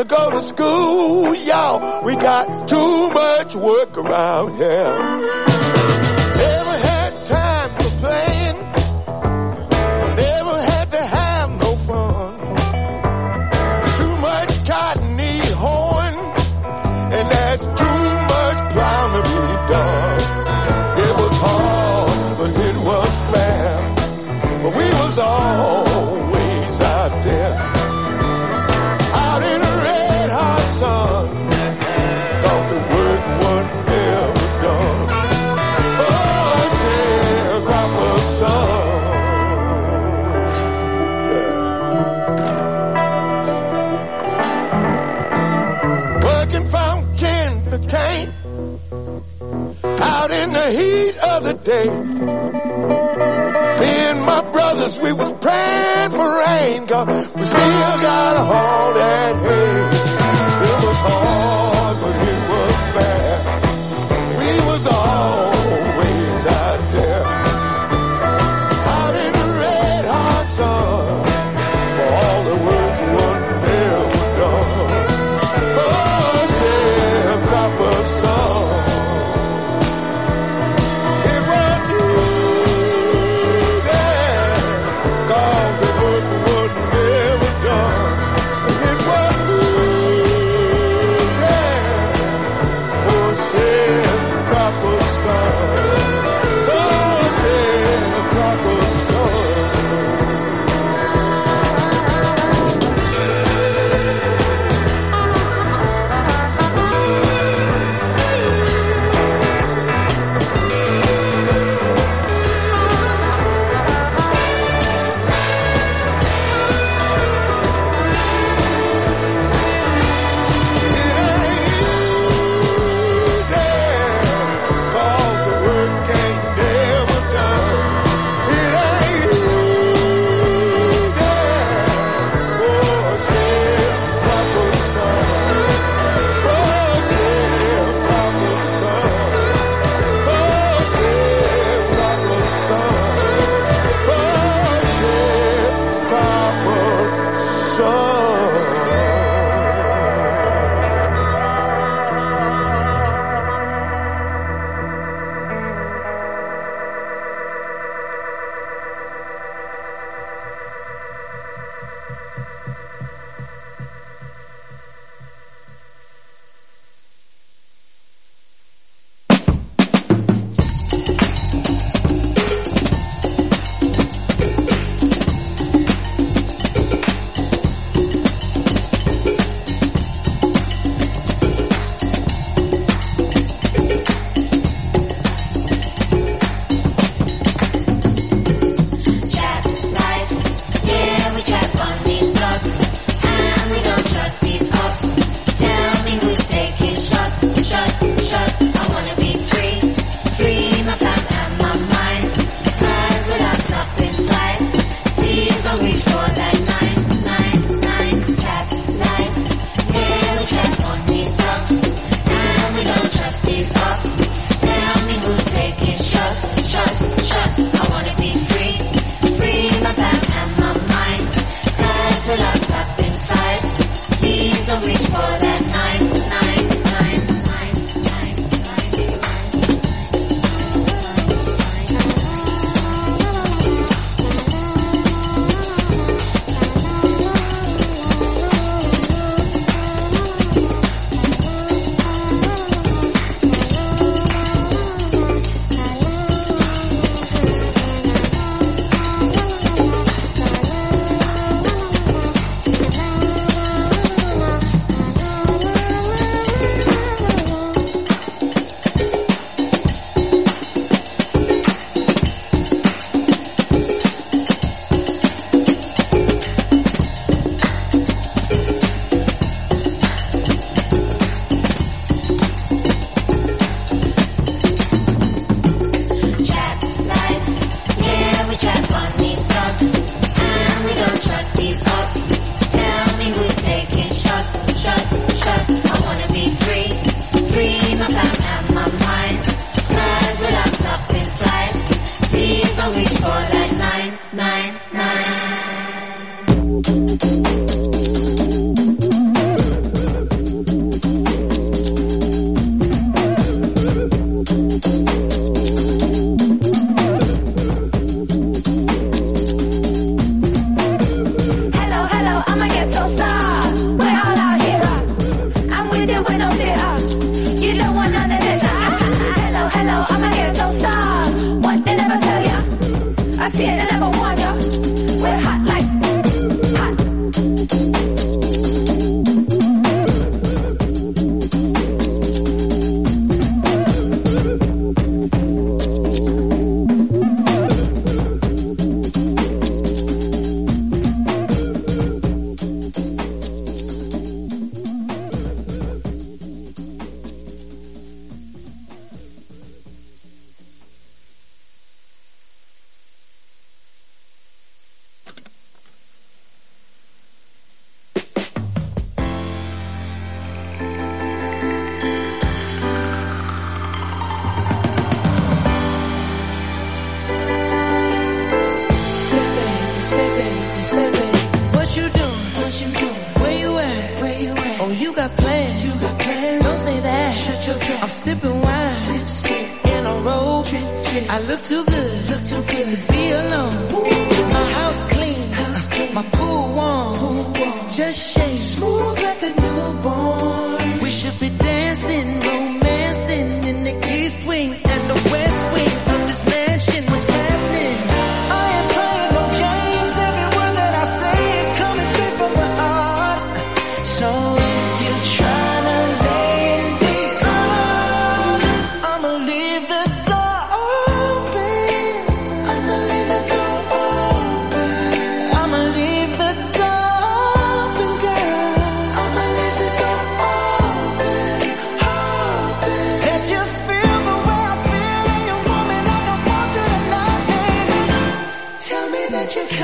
To go to school, y'all. We got too much work around here. up.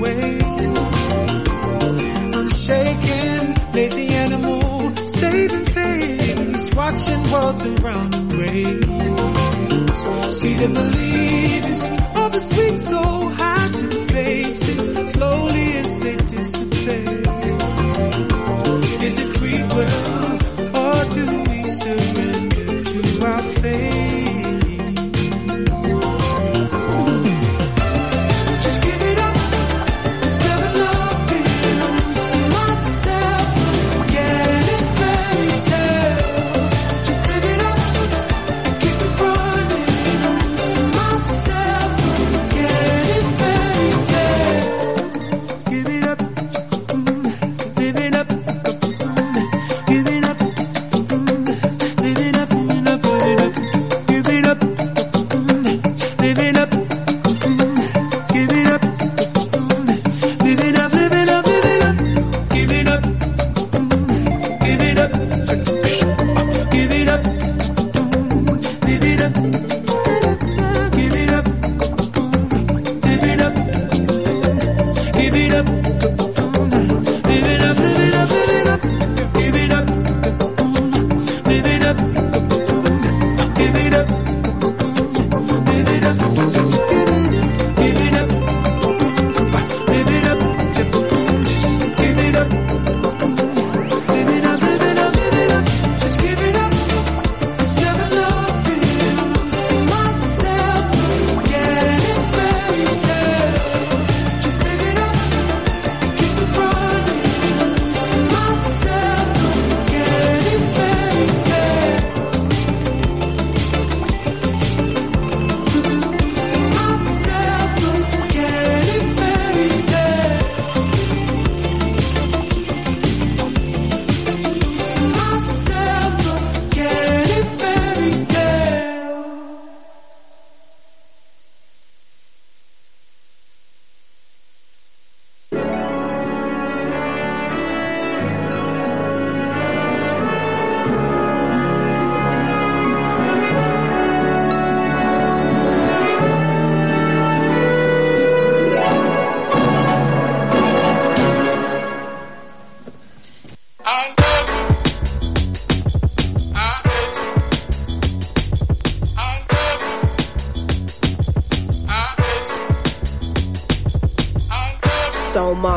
away. Unshaken, lazy animal, saving face, watching worlds around the. See the believers of the sweet soul.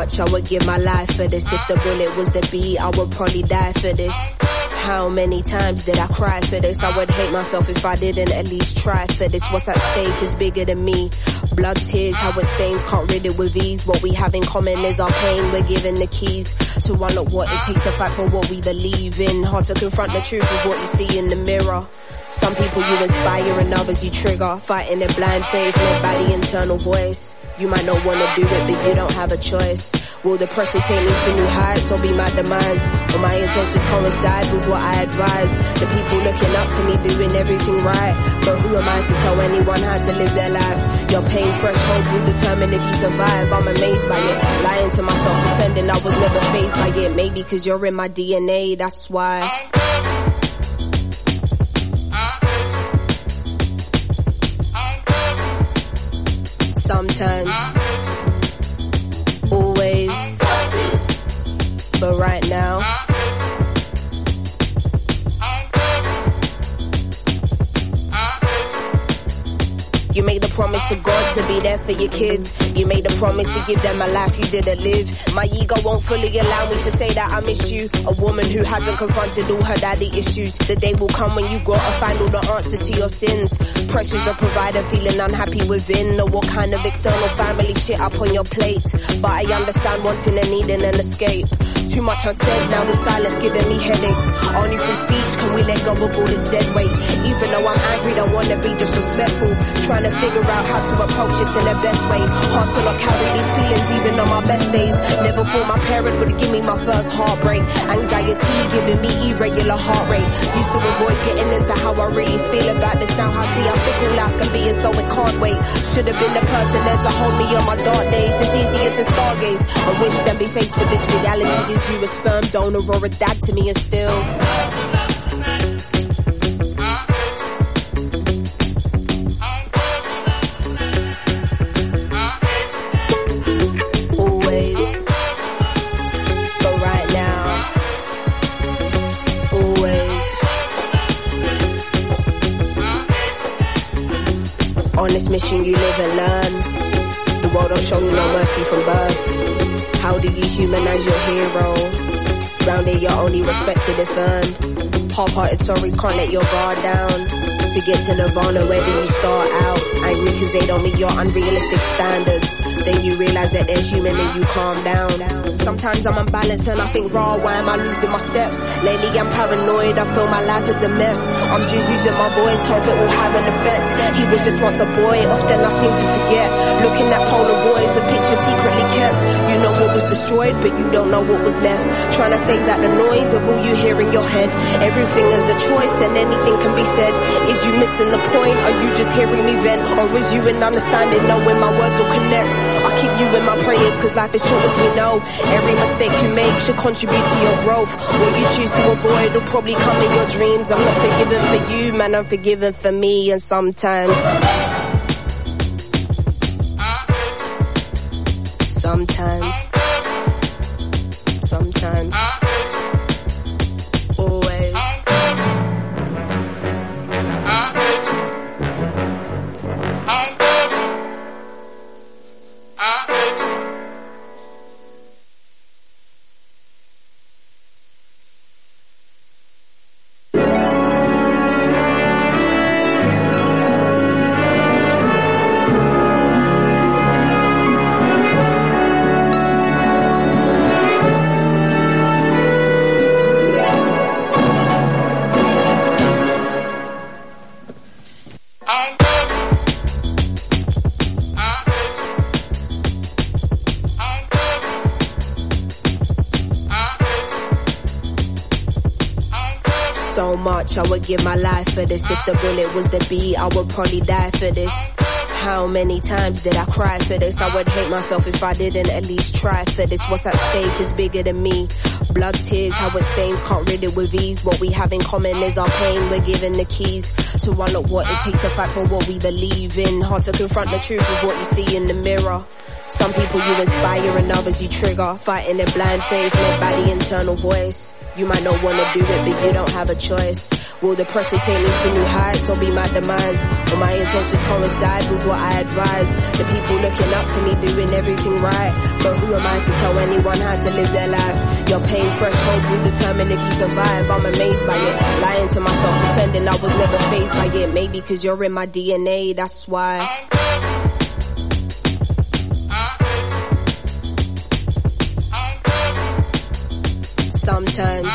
Much I would give my life for this. If the bullet was the beat, I would probably die for this. How many times did I cry for this? I would hate myself if I didn't at least try for this. What's at stake is bigger than me. Blood, tears, how it stains, can't rid it with ease. What we have in common is our pain. We're given the keys to unlock what it takes to fight for what we believe in. Hard to confront the truth of what you see in the mirror. Some people you inspire and others you trigger. Fighting in blind faith led by the internal voice. You might not wanna do it, but you don't have a choice. Will the pressure take me to new heights or be my demise? Will my intentions coincide with what I advise? The people looking up to me doing everything right. But who am I to tell anyone how to live their life? Your pain threshold will determine if you survive. I'm amazed by it. Lying to myself, pretending I was never faced by it. Maybe cause you're in my DNA, that's why. sometimes, right now. You made a promise to God to be there for your kids. You made a promise to give them a life you didn't live. My ego won't fully allow me to say that I miss you. A woman who hasn't confronted all her daddy issues. The day will come when you gotta find all the answers to your sins. Pressures a provider, feeling unhappy within. Or what kind of external family shit up on your plate. But I understand wanting and needing an escape. Too much unsaid, now the silence giving me headaches. Only through speech can we let go of all this dead weight. Even though I'm angry, don't wanna be disrespectful. Trying to figure out how to approach this in the best way. Hard to not carry these feelings even on my best days. Never thought my parents would give me my first heartbreak. Anxiety giving me irregular heart rate. Used to avoid getting into how I really feel about this. Now I see how fickle life can be and so it can't wait. Should have been the person there to hold me on my dark days. It's easier to stargaze. I wish than be faced with this reality. Is you a sperm donor or a dad to me and still. Mission you live and learn. The world don't show you no mercy from birth. How do you humanize your hero? Round here you're only respected if earned. Um, Half-hearted stories can't let your guard down. To get to Nirvana, where do you start out? Angry cause they don't meet your unrealistic standards. Then you realize that they're human and you calm down. Sometimes I'm unbalanced and I think raw, why am I losing my steps? Lately I'm paranoid, I feel my life is a mess. I'm just using my voice, hope it will have an effect. He was just once a boy, often I seem to forget. Looking at Polaroids, a picture secretly kept. You know what was destroyed, but you don't know what was left. Trying to phase out the noise of all you hear in your head. Everything is a choice and anything can be said. Is you missing the point? Are you just hearing me vent? Or is you in understanding, knowing my words will connect? I keep you in my prayers, cause life is short as we know. Every mistake you make should contribute to your growth. What you choose to avoid will probably come in your dreams. I'm not forgiven for you, man, I'm forgiven for me, and sometimes. Sometimes. Give my life for this. If the bullet was the beat, I would probably die for this. How many times did I cry for this? I would hate myself if I didn't at least try for this. What's at stake is bigger than me. Blood, tears, how it stains, can't rid it with ease. What we have in common is our pain. We're given the keys to unlock what it takes to fight for what we believe in. Hard to confront the truth of what you see in the mirror. Some people you inspire and others you trigger. Fighting in blind faith the internal voice. You might not wanna do it, but you don't have a choice. Will the pressure take me to new heights or be my demise? Will my intentions coincide with what I advise? The people looking up to me doing everything right. But who am I to tell anyone how to live their life? Your pain fresh threshold will determine if you survive. I'm amazed by it. Lying to myself, pretending I was never faced by it. Maybe cause you're in my DNA, that's why. Sometimes,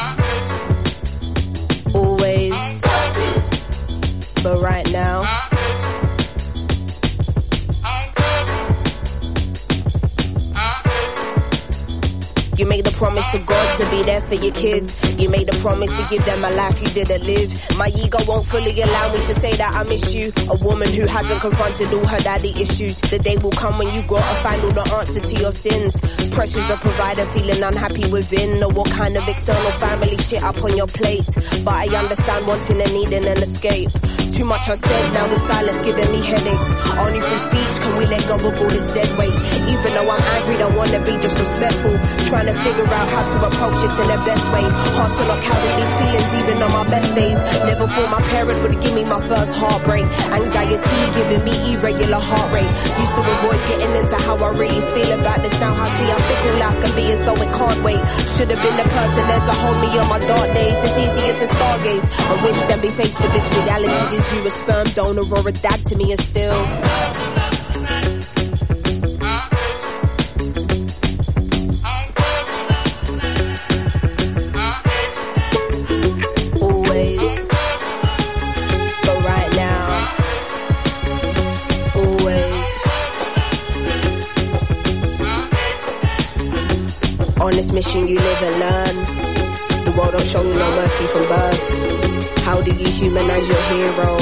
always, but right now. You made a promise to God to be there for your kids. You made a promise to give them a life you didn't live. My ego won't fully allow me to say that I miss you. A woman who hasn't confronted all her daddy issues. The day will come when you gotta find all the answers to your sins. Pressures a provider feeling unhappy within. Or what kind of external family shit up on your plate. But I understand wanting and needing an escape. Too much unsaid, now the silence giving me headaches. Only through speech can we let go of all this dead weight. Even though I'm angry, don't wanna be disrespectful. Trying to figure out how to approach this in the best way. Hard to not carry these feelings even on my best days. Never thought my parents would give me my first heartbreak. Anxiety giving me irregular heart rate. Used to avoid getting into how I really feel about this. Now I see I'm fickle life can be so it can't wait. Should have been the person there to hold me on my dark days. It's easier to stargaze. I wish than be faced with this reality. Is you a sperm donor or a dad to me and still. On this mission you live and learn. The world don't show you no mercy from birth. How do you humanize your hero?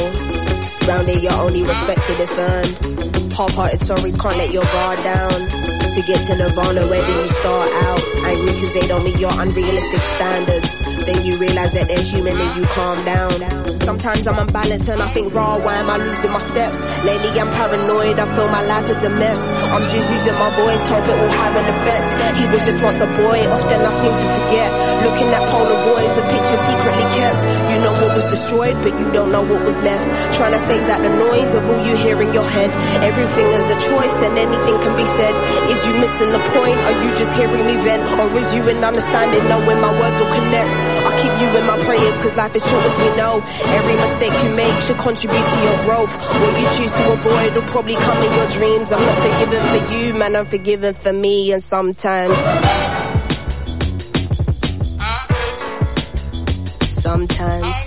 Round here, you're only respected if earned. Half-hearted stories can't let your guard down. To get to Nirvana, where do you start out? Angry cause they don't meet your unrealistic standards. Then you realize that they're human and you calm down. Sometimes I'm unbalanced and I think raw, why am I losing my steps? Lately I'm paranoid, I feel my life is a mess. I'm just using my voice, hope it will have an effect. He was just once a boy, often I seem to forget. Looking at Polaroids, a picture secretly kept. You know what was destroyed, but you don't know what was left. Trying to phase out the noise of all you hear in your head. Everything is a choice and anything can be said. Is you missing the point? Are you just hearing me vent? Or is you in understanding, knowing my words will connect? I keep you in my prayers, cause life is short as we know. Every mistake you make should contribute to your growth. What you choose to avoid will probably come in your dreams. I'm not forgiven for you, man, I'm forgiven for me, and sometimes. Sometimes. Sometimes.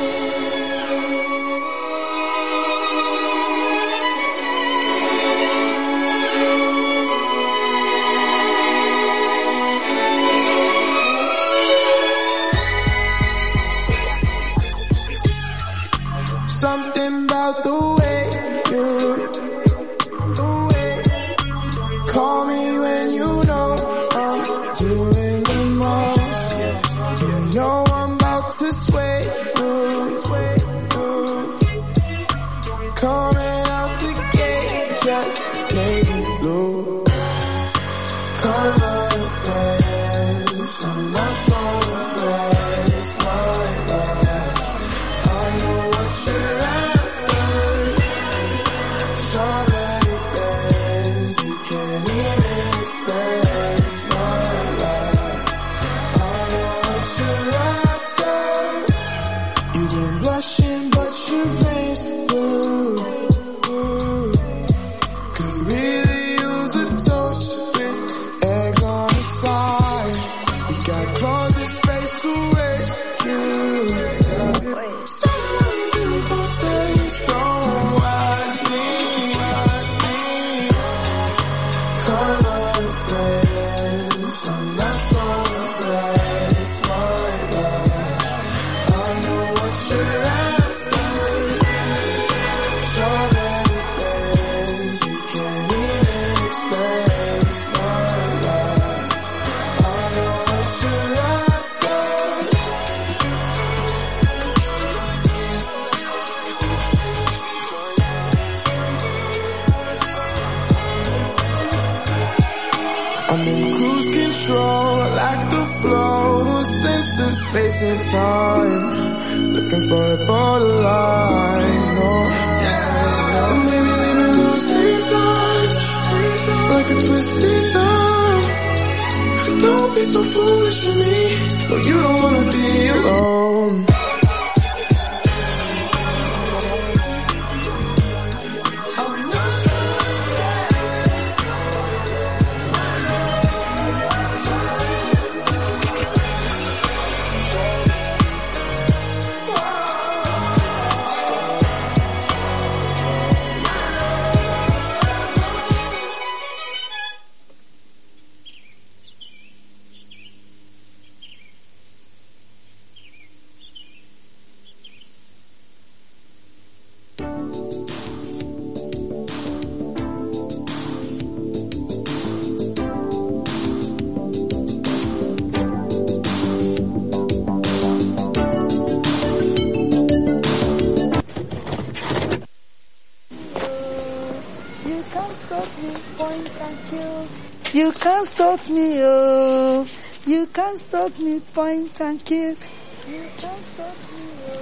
You can't stop me, oh. You can't stop me, point and kill. You can't stop me, oh.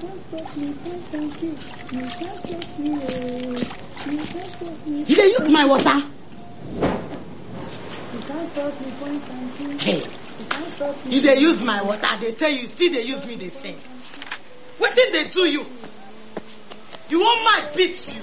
Can't stop me, point and kill. You can't stop me, oh. You can't stop me. You dey use my water. You can't stop me, point and kill. Hey. You. You dey use my water. They tell you still dey use me dey sing. Wetin dey do you? You wan mad beat you?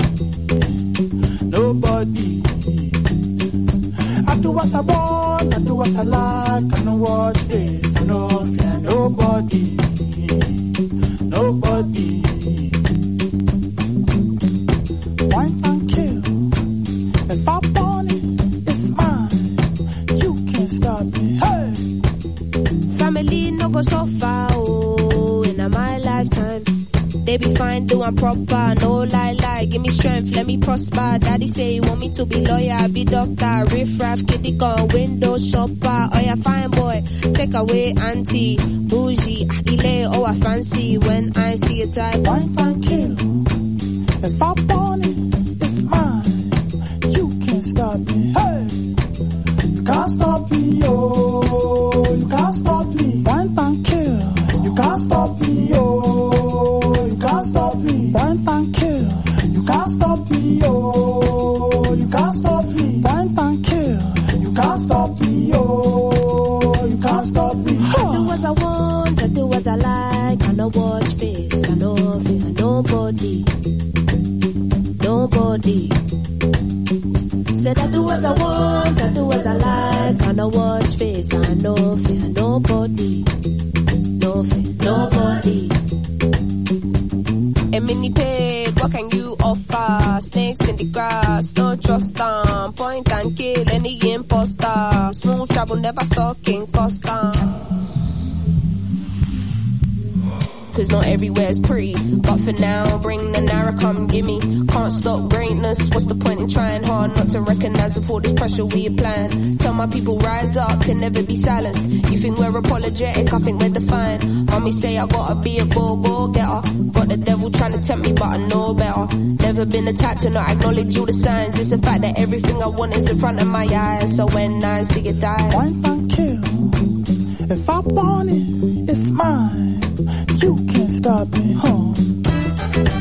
what I do what I know want, I do what I like, I know what face, I no fear nobody, nobody. Point and kill, if I want it, it's mine, you can't stop me, hey! Family no go so far, oh, in my lifetime. They be fine, doing proper, no lie Give me strength, let me prosper. Daddy say he want me to be lawyer, be doctor, riff raff, kitty gun, window shopper. Oh yeah, fine boy, take away auntie, bougie, akile, oh I fancy when I see a type. Point and kill. If I want it, it's mine. You can't stop me. Hey, know fear nobody, no fear nobody. A mini pig, what can you offer? Snakes in the grass, don't trust them. Point and kill any imposter. Smooth travel, never stalking Costa. Cause not everywhere's pretty. But for now, bring the Naira, come gimme. Can't stop greatness. What's the trying hard not to recognize all this pressure we applying? Tell my people rise up, can never be silenced. You think we're apologetic, I think we're defiant. Mommy say I gotta be a go go getter. Got the devil trying to tempt me, but I know better. Never been the type to not acknowledge all the signs. It's a fact that everything I want is in front of my eyes. So when I see it die, Point and kill. If I want it, it's mine. You can't stop me, huh?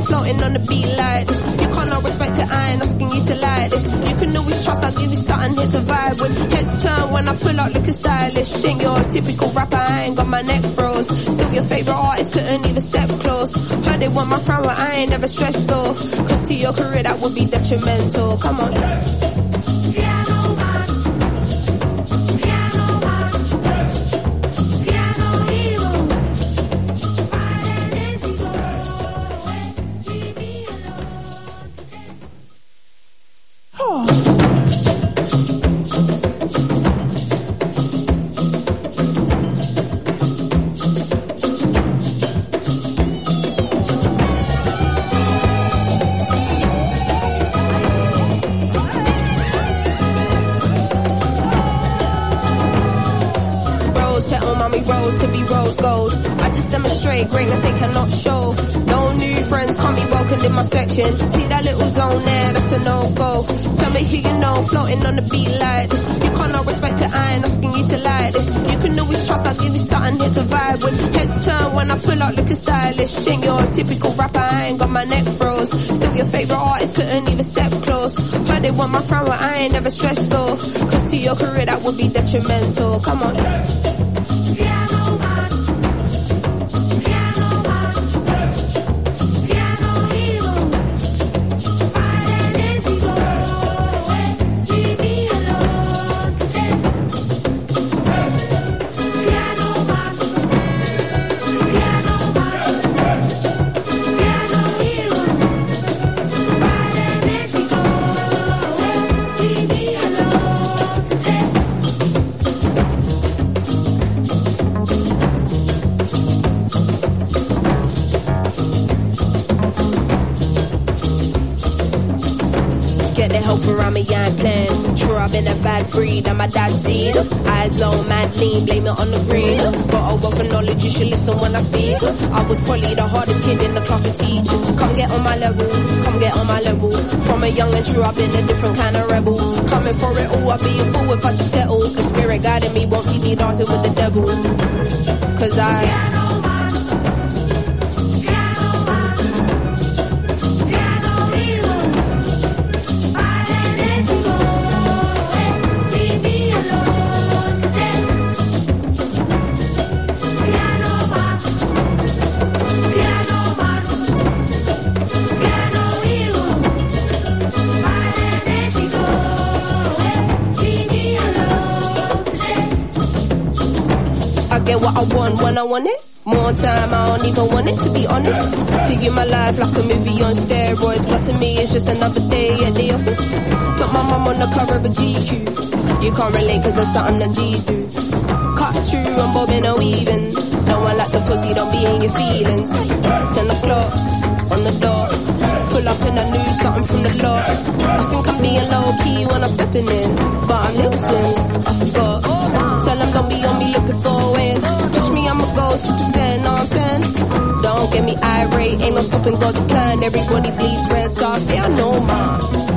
Know, floating on the beat like this. You can't not respect it, I ain't asking you to like this. You can always trust, I'll give you something here to vibe with. Heads turn when I pull out looking stylish. Ain't your typical rapper, I ain't got my neck froze. Still your favorite artist, couldn't even step close. Heard they want my crown, but I ain't never stressed though. Cause to your career that would be detrimental. Come on. Stylish. Ain't your typical rapper, I ain't got my neck froze. Still your favorite artist, couldn't even step close. Heard they want my crown, but I ain't never stressed though. Cause to your career that would be detrimental. Come on. Breed, I'm my dad's seed. Eyes low, mad lean, blame it on the green. Got a wealth of knowledge, you should listen when I speak. I was probably the hardest kid in the class to teach. Come get on my level, come get on my level. From a young and true, I've been a different kind of rebel. Coming for it all, I'd be a fool if I just settle. The spirit guiding me won't keep me dancing with the devil. Cause. I what I want when I want it. More time, I don't even want it to be honest. To you, my life like a movie on steroids, but to me, it's just another day at the office. Put my mum on the cover of a GQ. You can't relate cause that's something that G's do. Cut through, I'm bobbing and weaving. No one likes a pussy, don't be in your feelings. Ten o'clock, on the dot. Pull up and I knew something from the lot. I think I'm being low key when I'm stepping in. But I'm listening, I forgot. Tell them don't be on me looking for it. Push me, I'ma go super saiyan, know I'm saying? Don't get me irate, ain't no stopping God's plan. Everybody bleeds red, so I say I know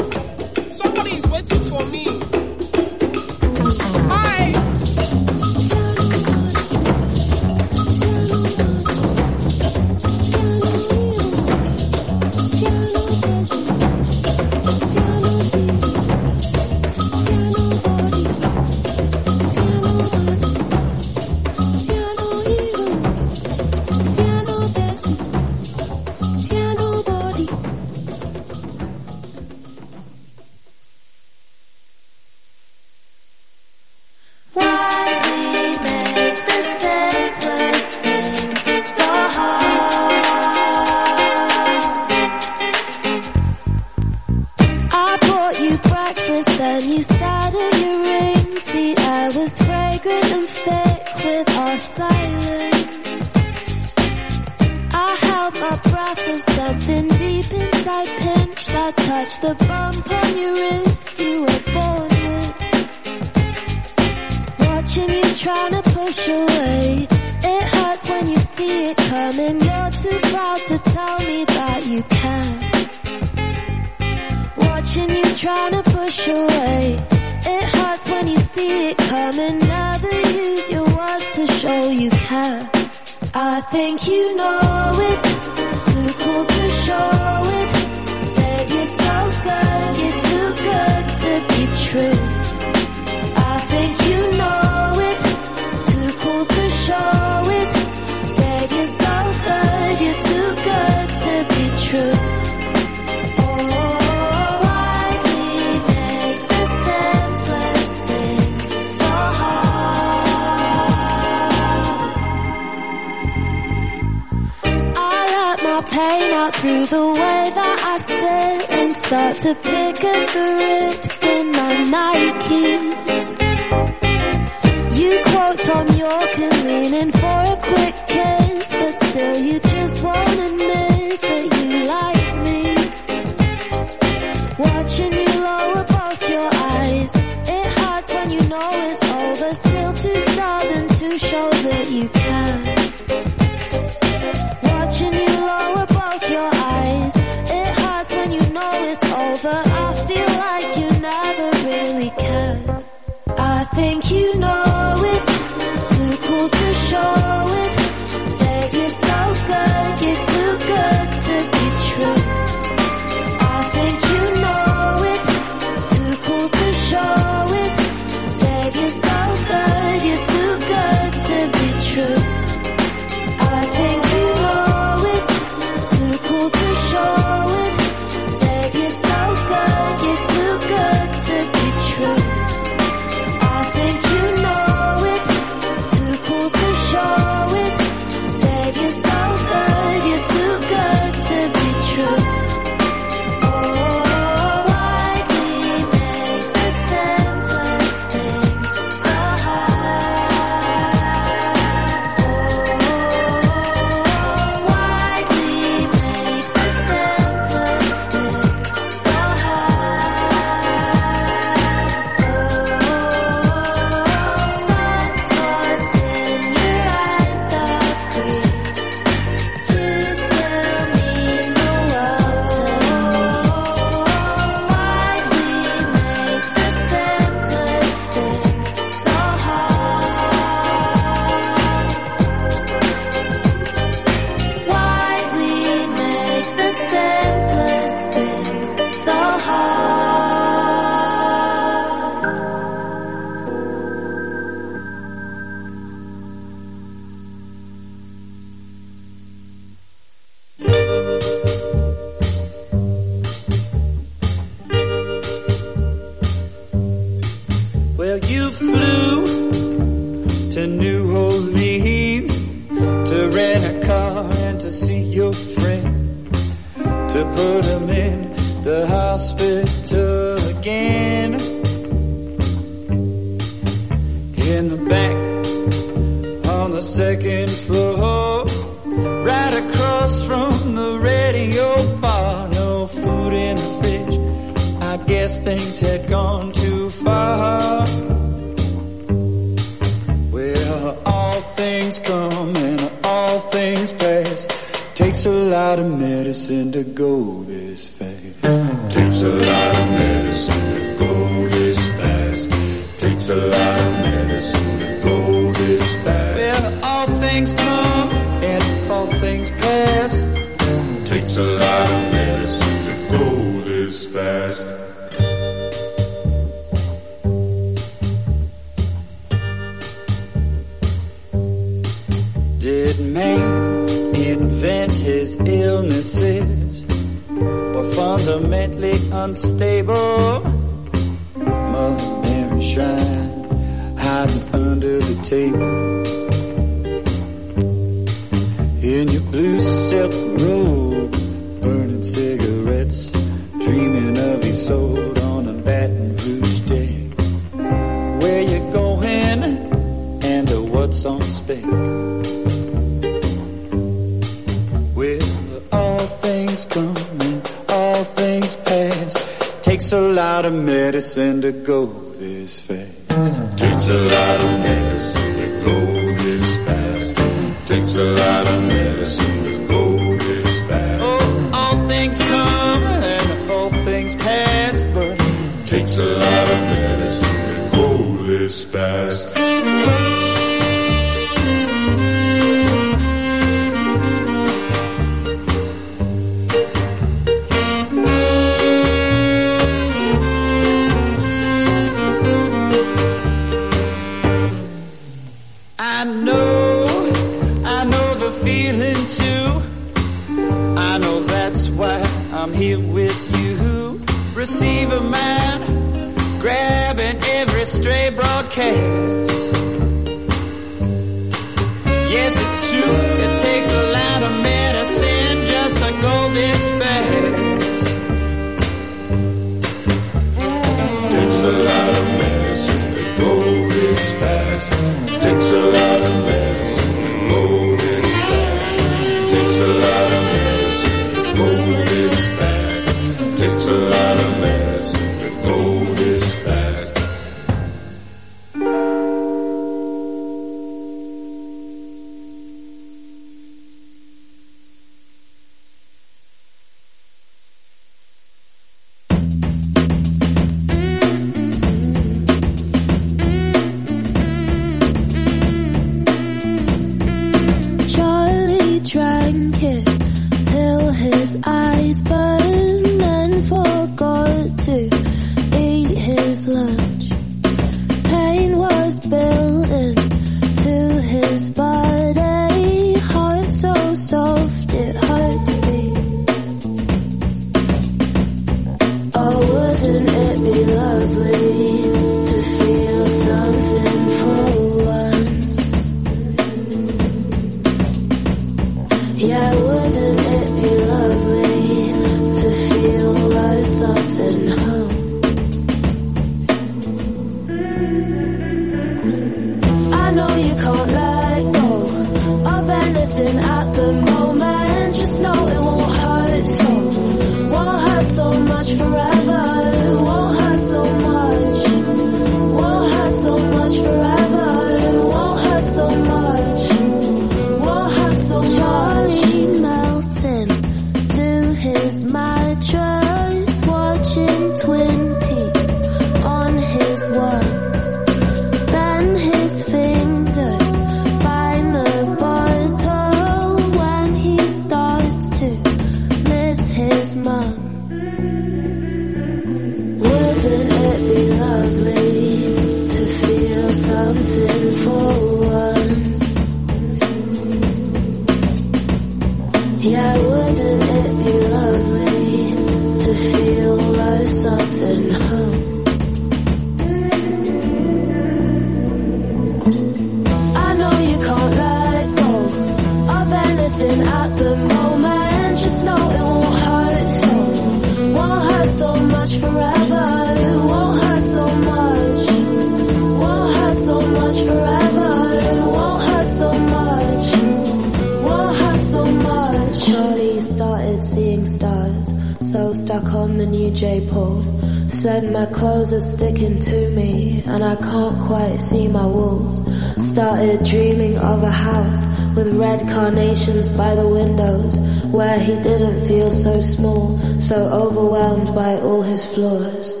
my walls. Started dreaming of a house with red carnations by the windows where he didn't feel so small, so overwhelmed by all his flaws.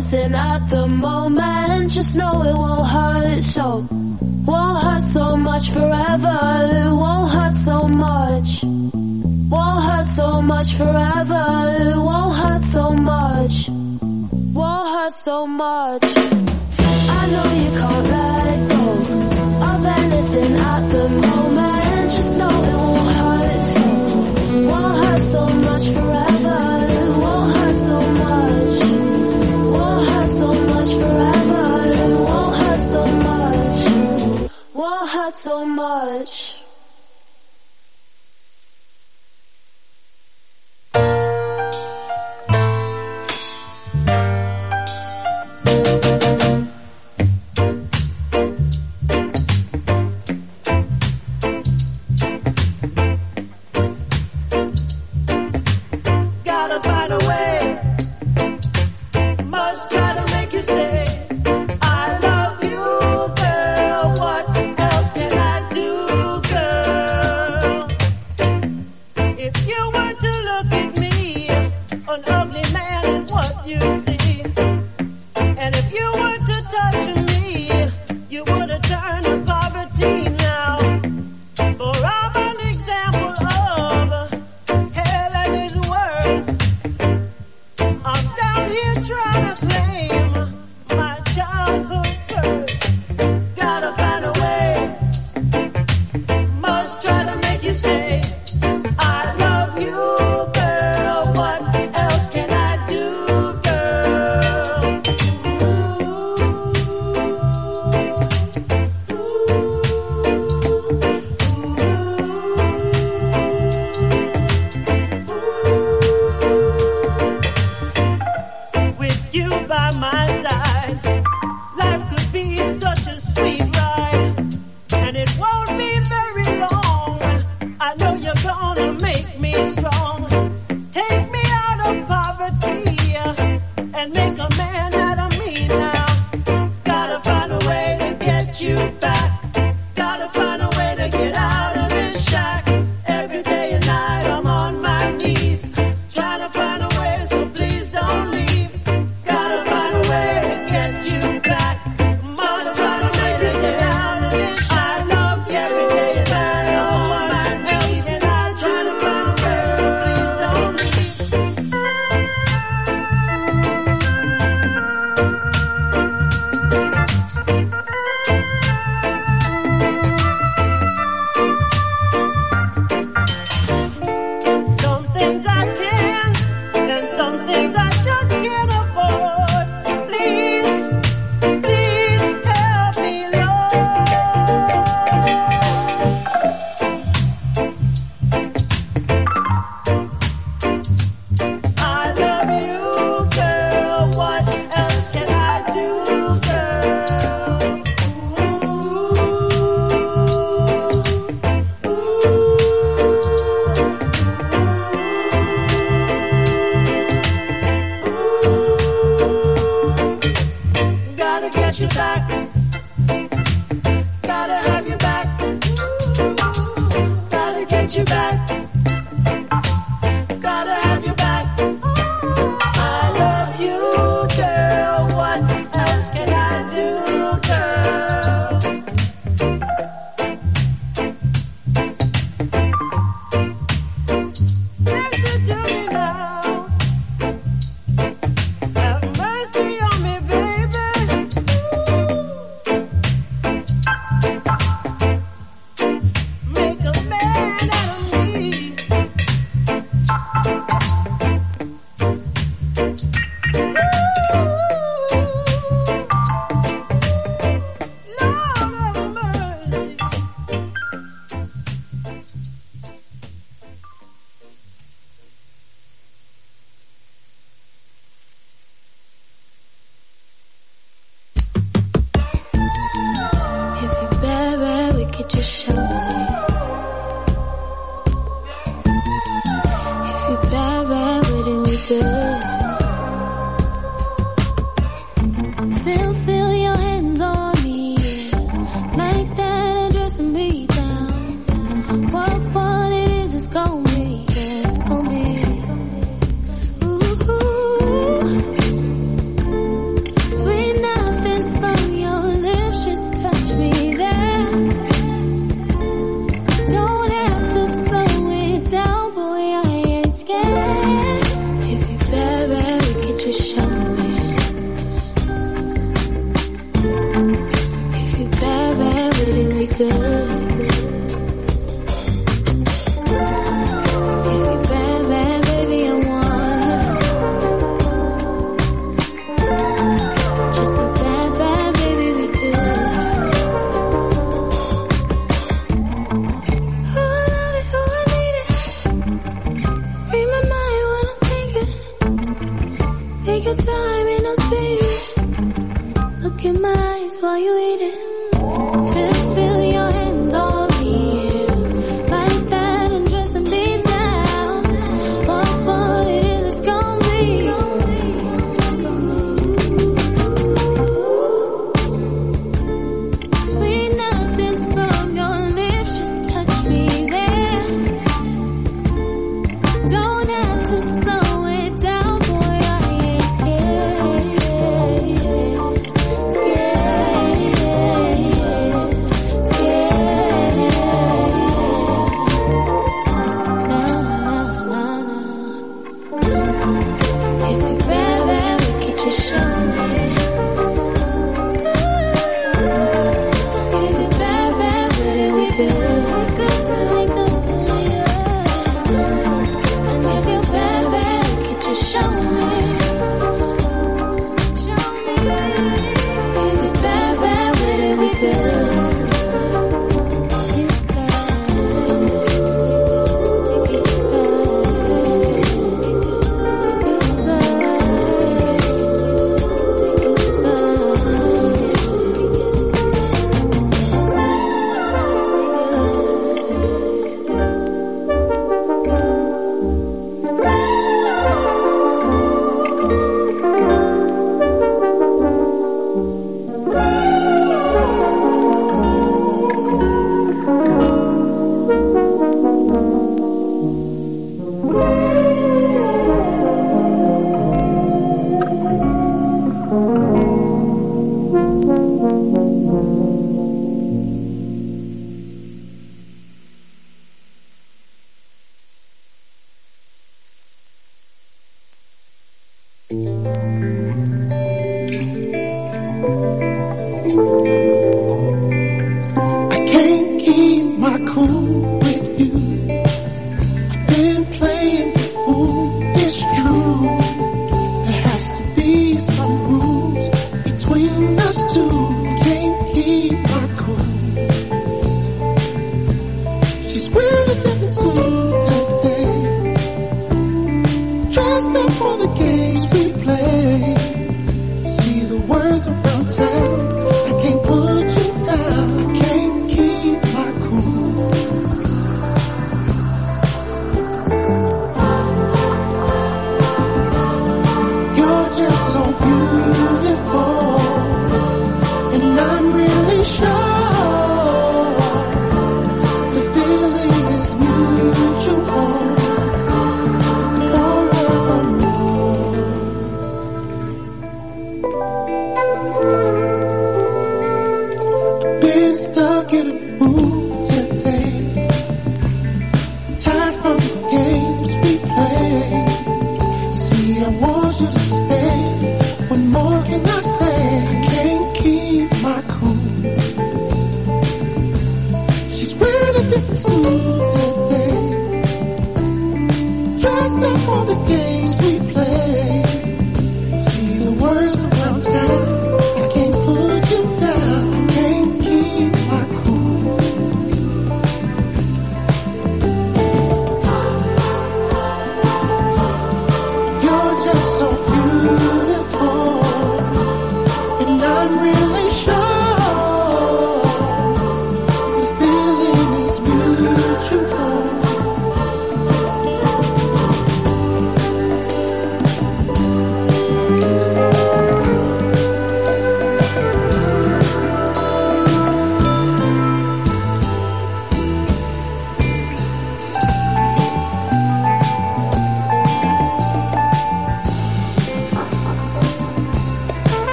anything at the moment. Just know it won't hurt so, won't hurt so much forever. It won't hurt so much. Won't hurt so much forever. It won't hurt so much. Won't hurt so much. I know you can't let go of anything at the moment. Just know it won't hurt so, won't hurt so much forever. It won't forever. It won't hurt so much. Won't hurt so much.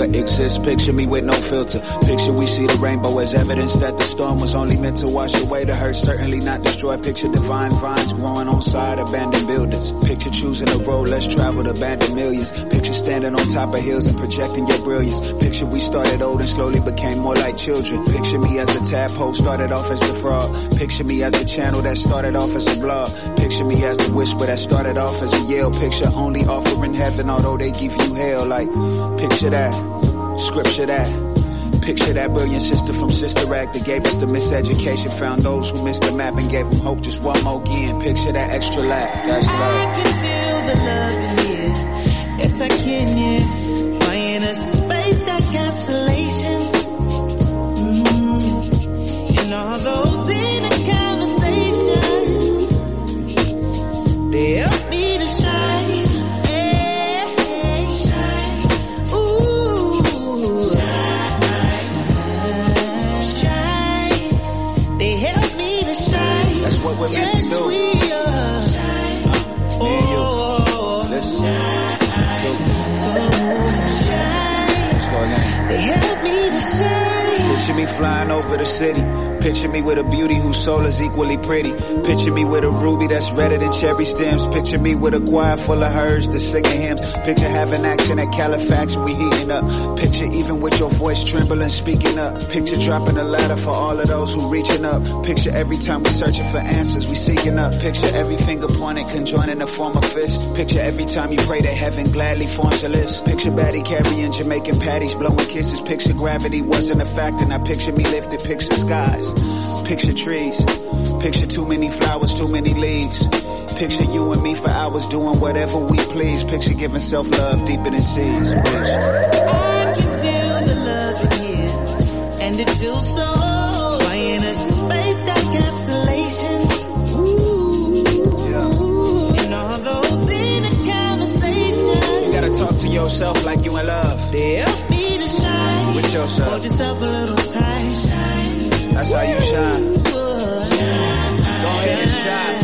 Longer exists. Picture me with no filter. Picture we see the rainbow as evidence that the storm was only meant to wash away the hurt, certainly not destroy. Picture divine vines growing on side abandoned buildings. Picture choosing a road less traveled, abandoned millions. Picture standing on top of hills and projecting your brilliance. Picture we started old and slowly became more like children. Picture me as a tadpole started off as the frog. Picture me as the channel that started off as a blog. Picture me as the whisper that started off as a yell. Picture only offering heaven, although they give you hell. Like, picture that, scripture that. Picture that brilliant sister from Sister Act that gave us the miseducation, found those who missed the map and gave them hope just one more again. Picture that extra lap, that's I can feel the love in here. Yes, I can, yeah. Flying over the city. Picture me with a beauty whose soul is equally pretty. Picture me with a ruby that's redder than cherry stems. Picture me with a choir full of hers that's singing hymns. Picture having action at Califax, we heating up. Picture even with your voice trembling, speaking up. Picture dropping a ladder for all of those who reaching up. Picture every time we searching for answers, we seeking up. Picture every finger pointed, conjoined in the form of fist. Picture every time you pray to heaven gladly forms a list. Picture Batty carrying Jamaican patties, blowing kisses. Picture gravity wasn't a factor, now picture me lifted. Picture skies, picture trees. Picture too many flowers, too many leaves. Picture you and me for hours doing whatever we please. Picture giving self-love deeper than seas. Bitch. I can feel the love in here, and it feels so in a space got constellations. Ooh, and all those inner conversations. You gotta talk to yourself like you in love. Help me to shine. With yourself. Hold yourself a little tight. That's how you shine. Go ahead and shine.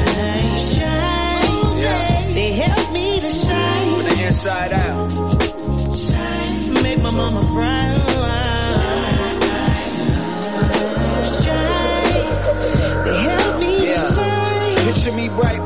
Shine. Yeah. They help me to shine. From the inside out. Shine. Make my mama proud. Shine. They help me to Yeah. shine. Picture me bright,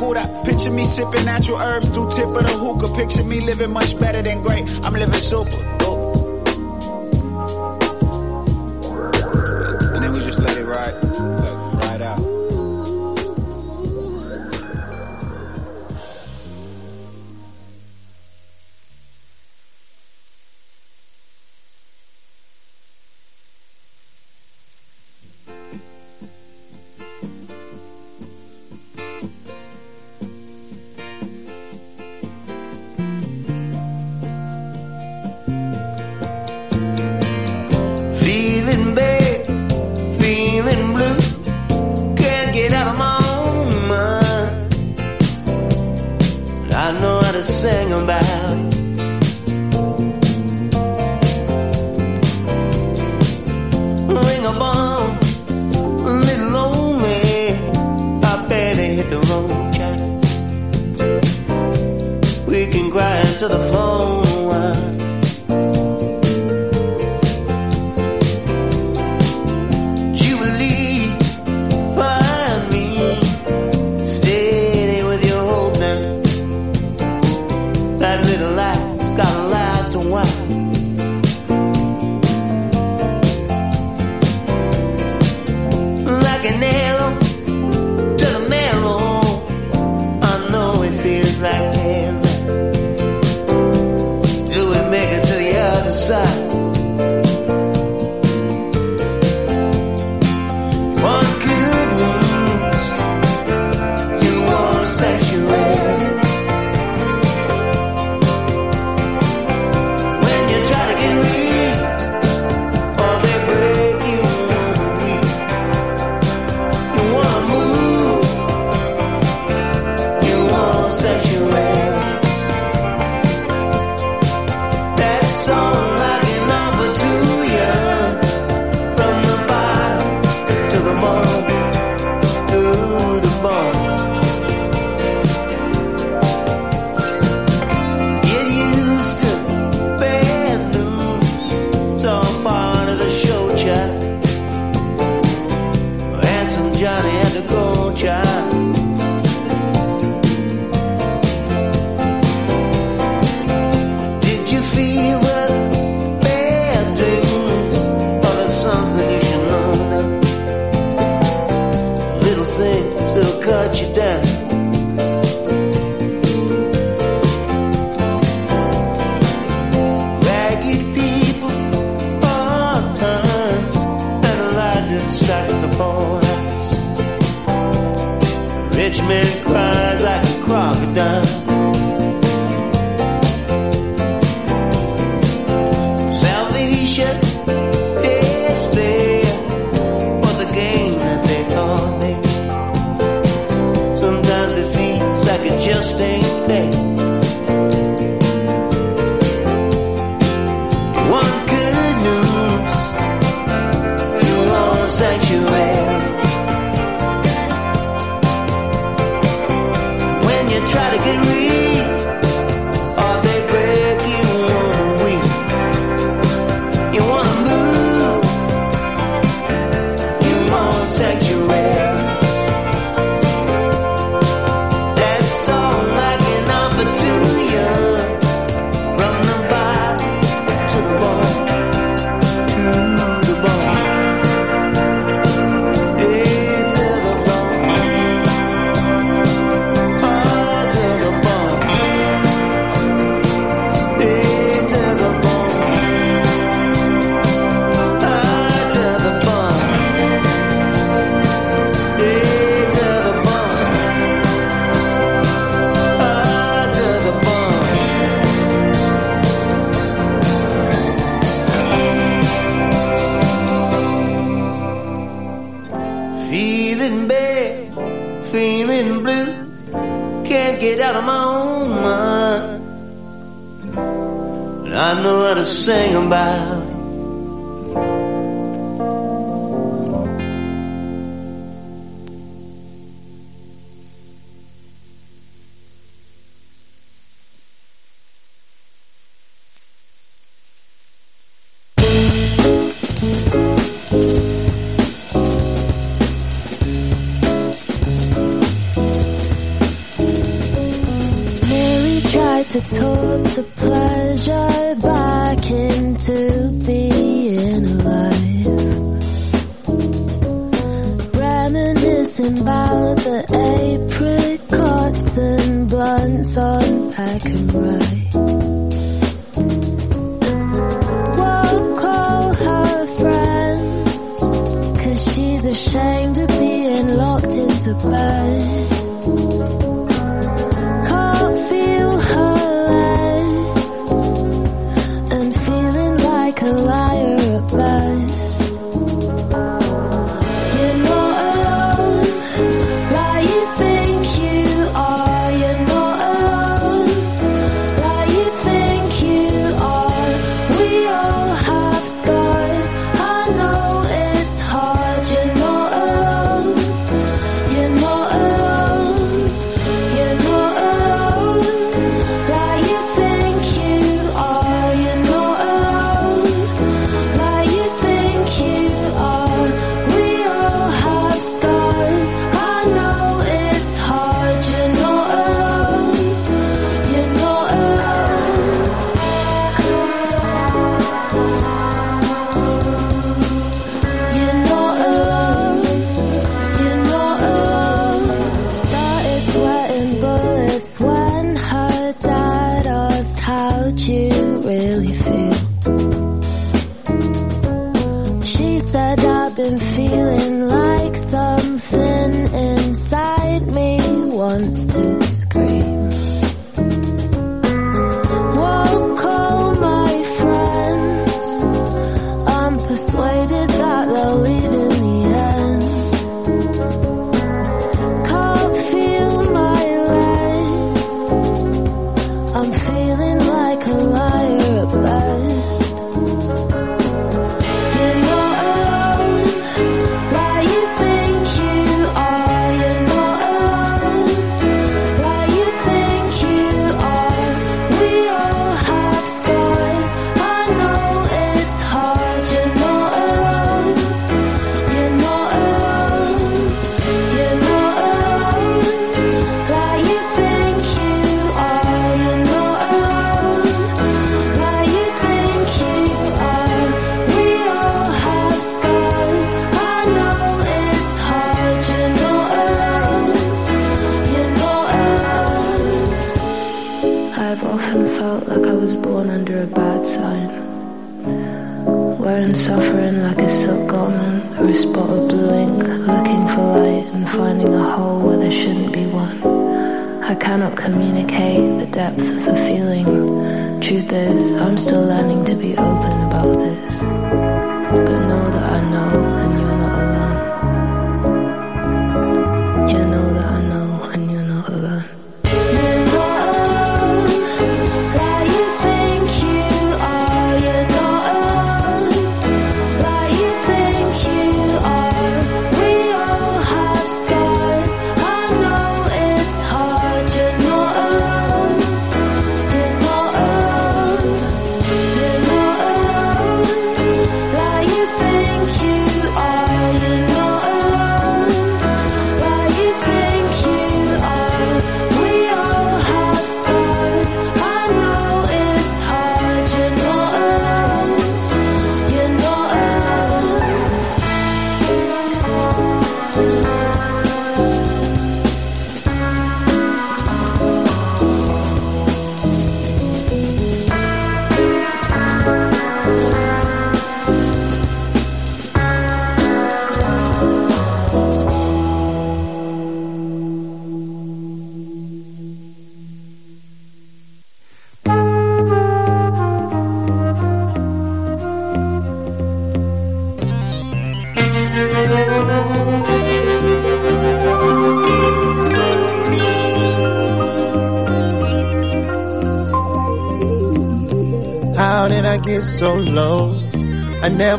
cura. Picture me sipping natural herbs through tip of the hookah. Picture me living much better than great. I'm living super.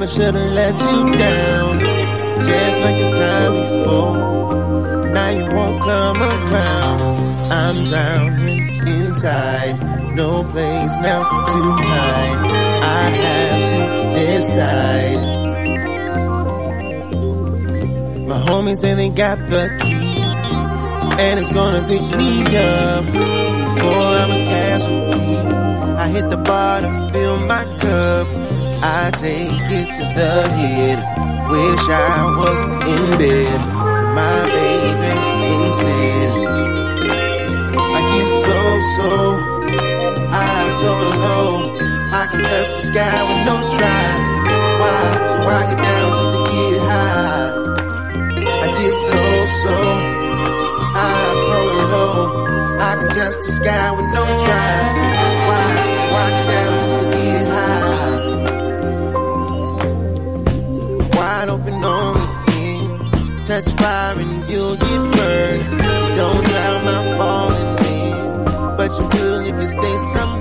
Never should have let you down. Just like the time before. Now you won't come around. I'm drowning inside. No place now to hide. I have to decide. My homies say they got the the head. Wish I was in bed my baby instead. I get so, so, I so low. I can touch the sky with no try. Why I get down just to get high? I get so, so, I so low. I can touch the sky with no try. Why I get down Touch fire and you'll get burned. Don't drown my falling in. But you will if you stay submerged.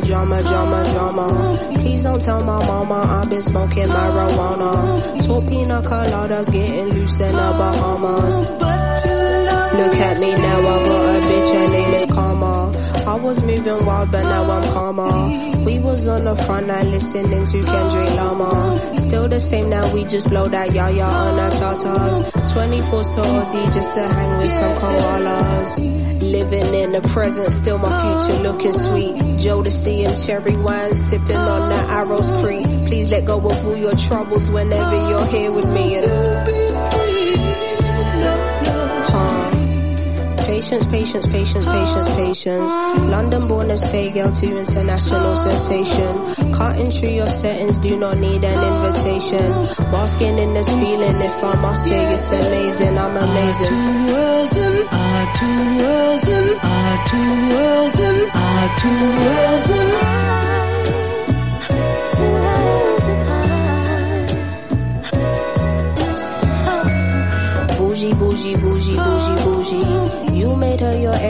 Drama, drama, drama. Please don't tell my mama I've been smoking marijuana. Talk pina coladas, getting loose in the Bahamas. Look at me now, I got a bitch, her name is Karma. Was moving wild, but now I'm calmer. We was on the front line listening to Kendrick Lamar. Still the same now, we just blow that yaya on our charters. 24s to Aussie just to hang with some koalas. Living in the present, still my future looking sweet. Jodeci and cherry wine, sipping on the Arrows Creek. Please let go of all your troubles whenever you're here with me. And Patience, patience, patience, patience, patience. London born and stay girl to international sensation. Cutting through your settings, do not need an invitation. Basking in this feeling, if I must say it's amazing, I'm amazing. Two worlds and our two worlds and our two worlds and our two worlds and Bougie, bougie, bougie, bougie, bougie.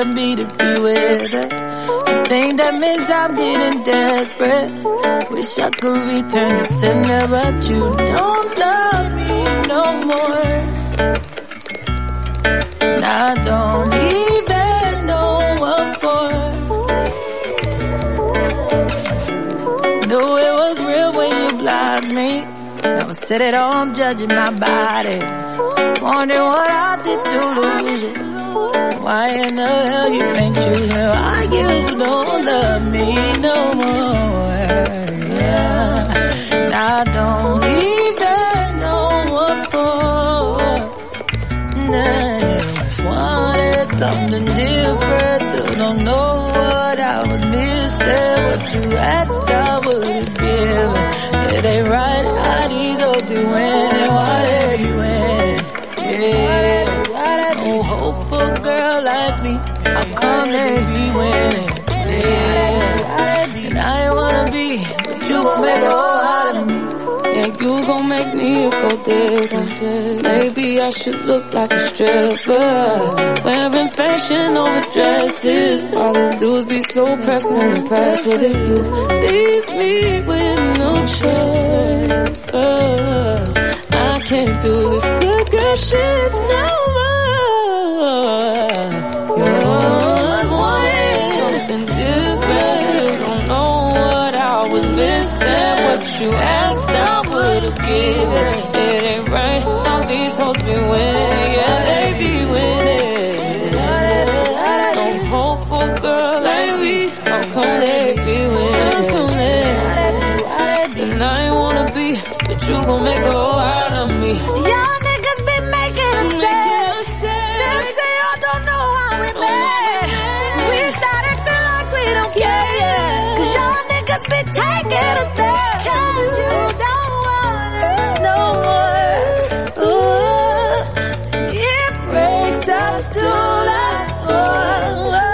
Me to be with her. I think that means I'm getting desperate. Wish I could return the sender, but you don't love me no more. And I don't even know what for. Knew it was real when you blocked me. Now I sit at home judging my body. Wondering what I did to lose you. Why in the hell you ain't choosing? Why you don't love me no more? Yeah. I don't even know what for. Nah, just wanted something different. Still don't know what I was missing. What you asked, I would've given. It ain't right how these hoes be winning. Why they be winning? Yeah. Girl like me. How come they be winning? Yeah. And I ain't wanna be, but you gon' make a whole out of me. Yeah, you gon' make me a gold digger. Maybe I should look like a stripper. Wearing fashion over dresses. All these dudes be so pressed and impressed with it. You leave me with no choice. Uh, I can't do this good girl shit no more. You always something different. Don't know what I was missing. What you asked, I would've given. It ain't right. All these hoes be winning. Yeah, they be winning. No hope for girl like me. How come they be winning? And I ain't wanna be, but you gon' make a whole out of me. Y'all must be taking a there. Cause you don't want us no more. Ooh, it breaks us to the core.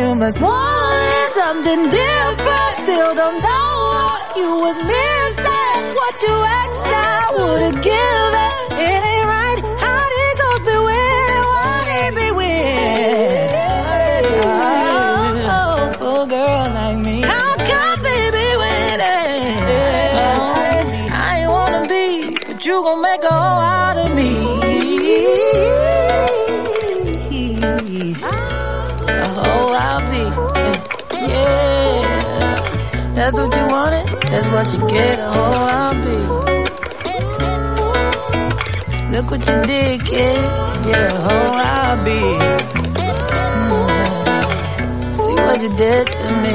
You must want something different. Still don't know what you was missing. What you asked, I would've given. That's what you get, a whole hobby. Look what you did, kid. Yeah, oh, a whole hobby. Mm -hmm. See what you did to me.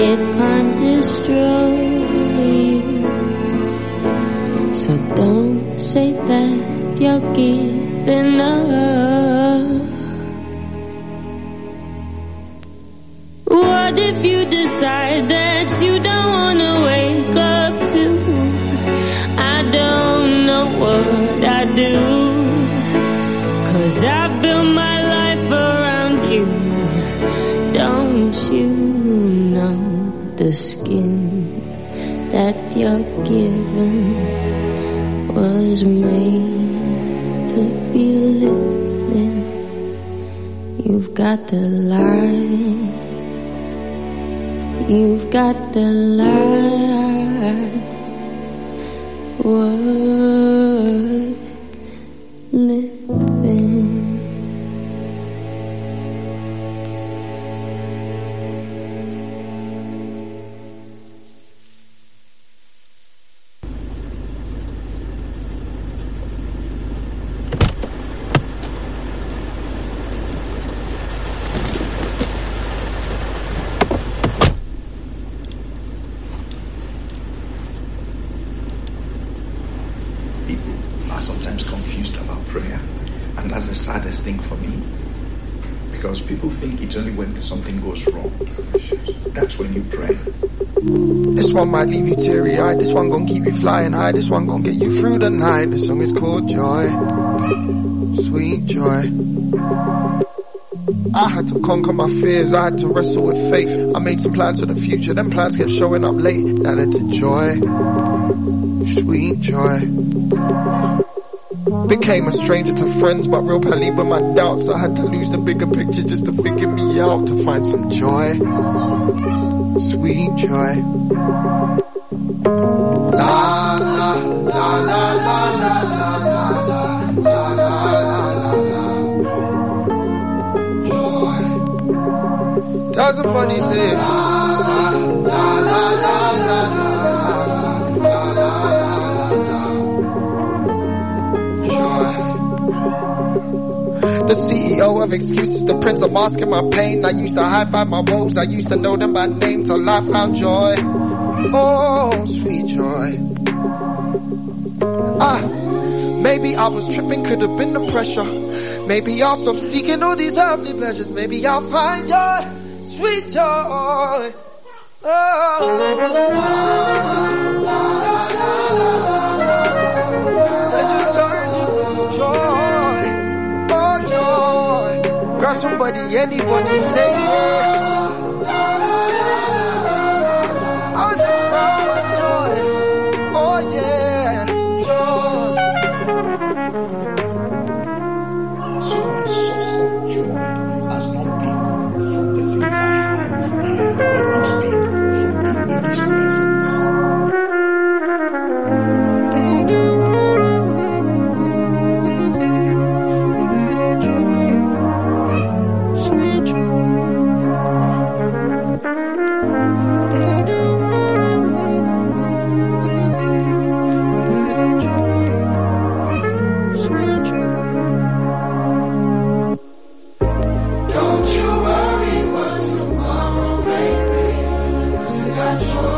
It can't destroy you. So don't say that you're giving up. What if you decide that given was made to be lived in? You've got the light. You've got the light might leave you teary eyed. This one gon' keep you flying high. This one gon' get you through the night. The song is called Joy. Sweet joy. I had to conquer my fears. I had to wrestle with faith. I made some plans for the future. Them plans kept showing up late. That led to joy. Sweet joy. Became a stranger to friends, but real pally with my doubts. I had to lose the bigger picture just to figure me out, to find some joy. Sweet joy. La la la la la la la la la la la la Joy. Tell somebody say CEO of excuses, the prince of masking my pain. I used to high five my woes, I used to know them by name till I found joy. Oh, sweet joy. Ah, maybe I was tripping, could have been the pressure. Maybe I'll stop seeking all these earthly pleasures. Maybe I'll find joy, sweet joy. Oh. Somebody, anybody, say control.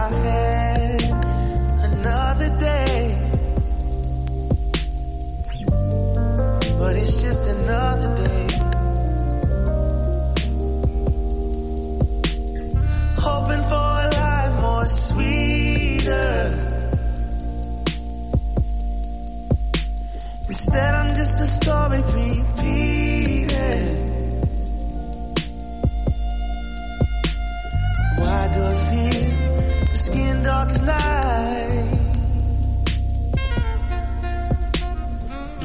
story repeated. Why do I feel the skin dark as night?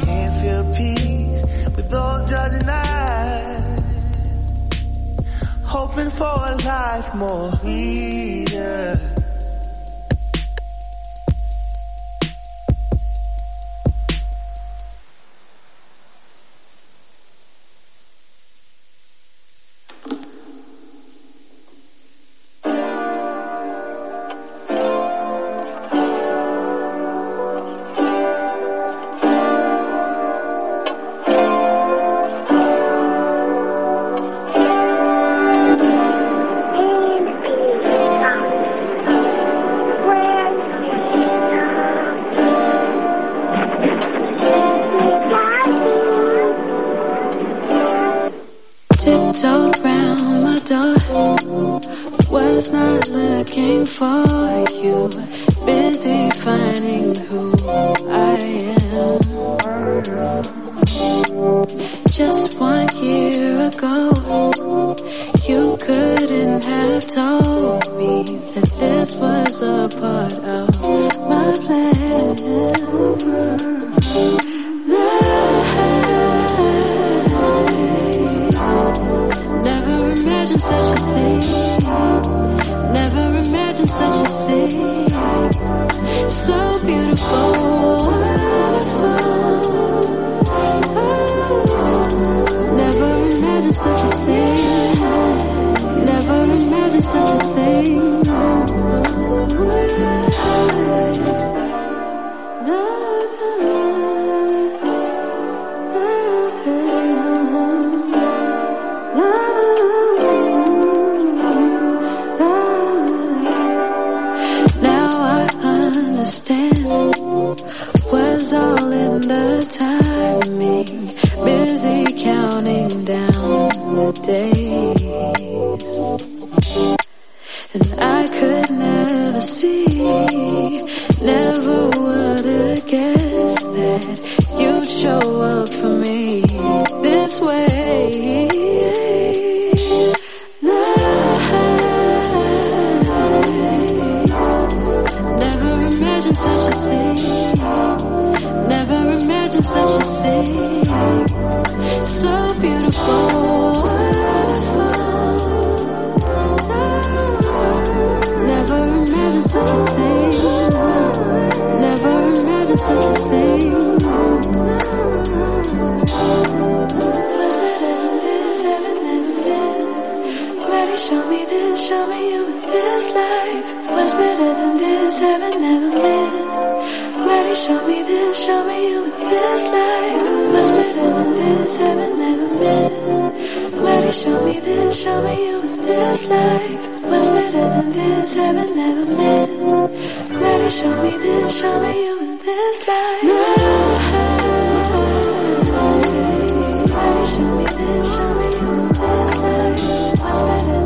Can't feel peace with those judging eyes. Hoping for a life more sweeter. you this life was better than this heaven never missed. Ready? show me this, show me you this life was better than this heaven never missed. Ready? show me this, show me you this life was better than this heaven never missed. Ready? show me this, show me you this life. Ready? show me this, show me you this life was better.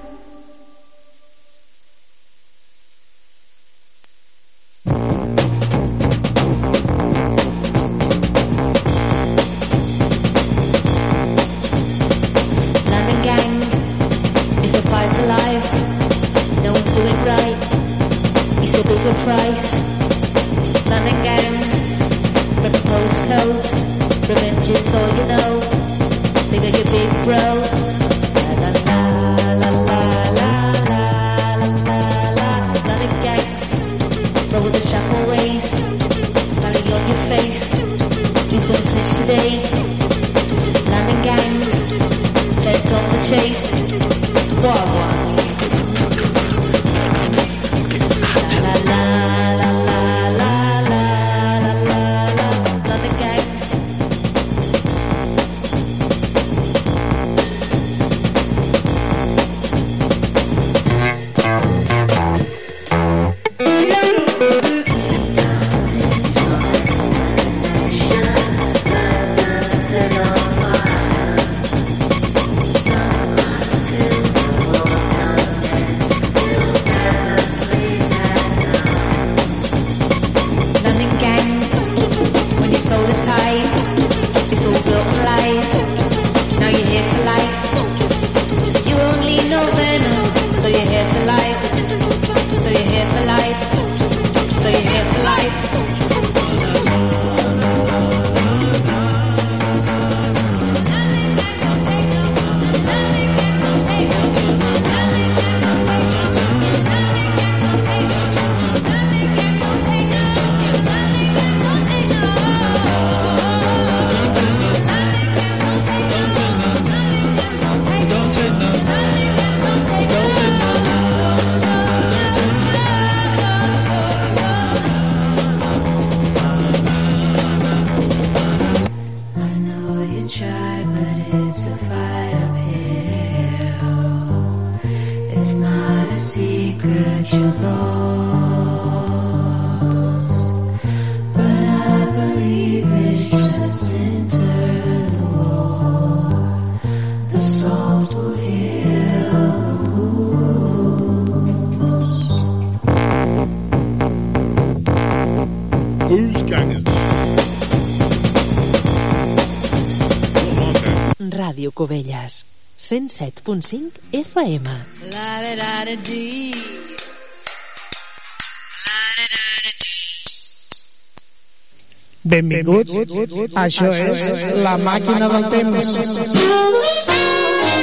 107.5 FM. La da da da dee. Benvinguts, això és La Màquina del Temps.